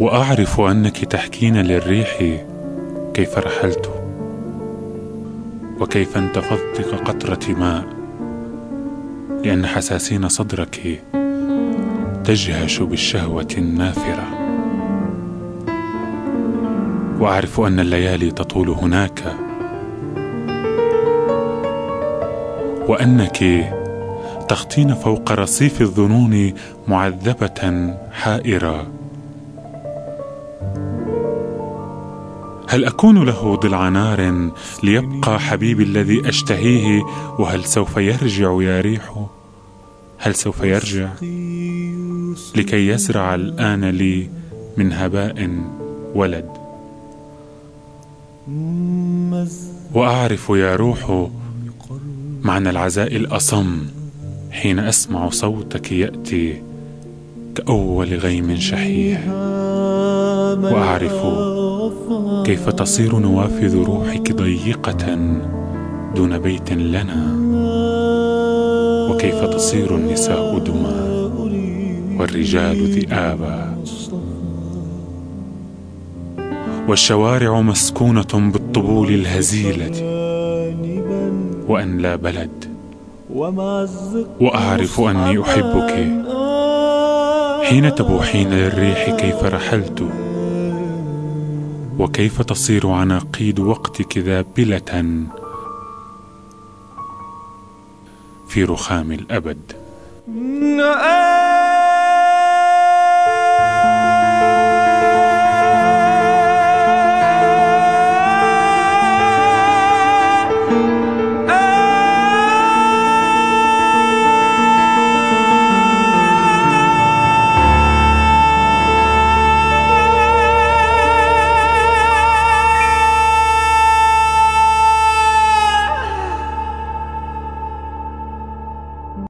وأعرف أنك تحكين للريح كيف رحلت وكيف انتفضت كقطرة ماء لأن حساسين صدرك تجهش بالشهوة النافرة. وأعرف أن الليالي تطول هناك وأنك تخطين فوق رصيف الظنون معذبة حائرة. هل أكون له ضلع نار ليبقى حبيبي الذي أشتهيه؟ وهل سوف يرجع يا ريح؟ هل سوف يرجع لكي يزرع الآن لي من هباء ولد؟ وأعرف يا روح معنى العزاء الأصم. حين أسمع صوتك يأتي كأول غيم شحيح. وأعرف كيف تصير نوافذ روحك ضيقة دون بيت لنا. وكيف تصير النساء دما والرجال ذئابا. والشوارع مسكونة بالطبول الهزيلة. وأن لا بلد وأعرف أني أحبك. حين تبوحين للريح كيف رحلت؟ وكيف تصير عناقيد وقتك ذابله في رخام الأبد.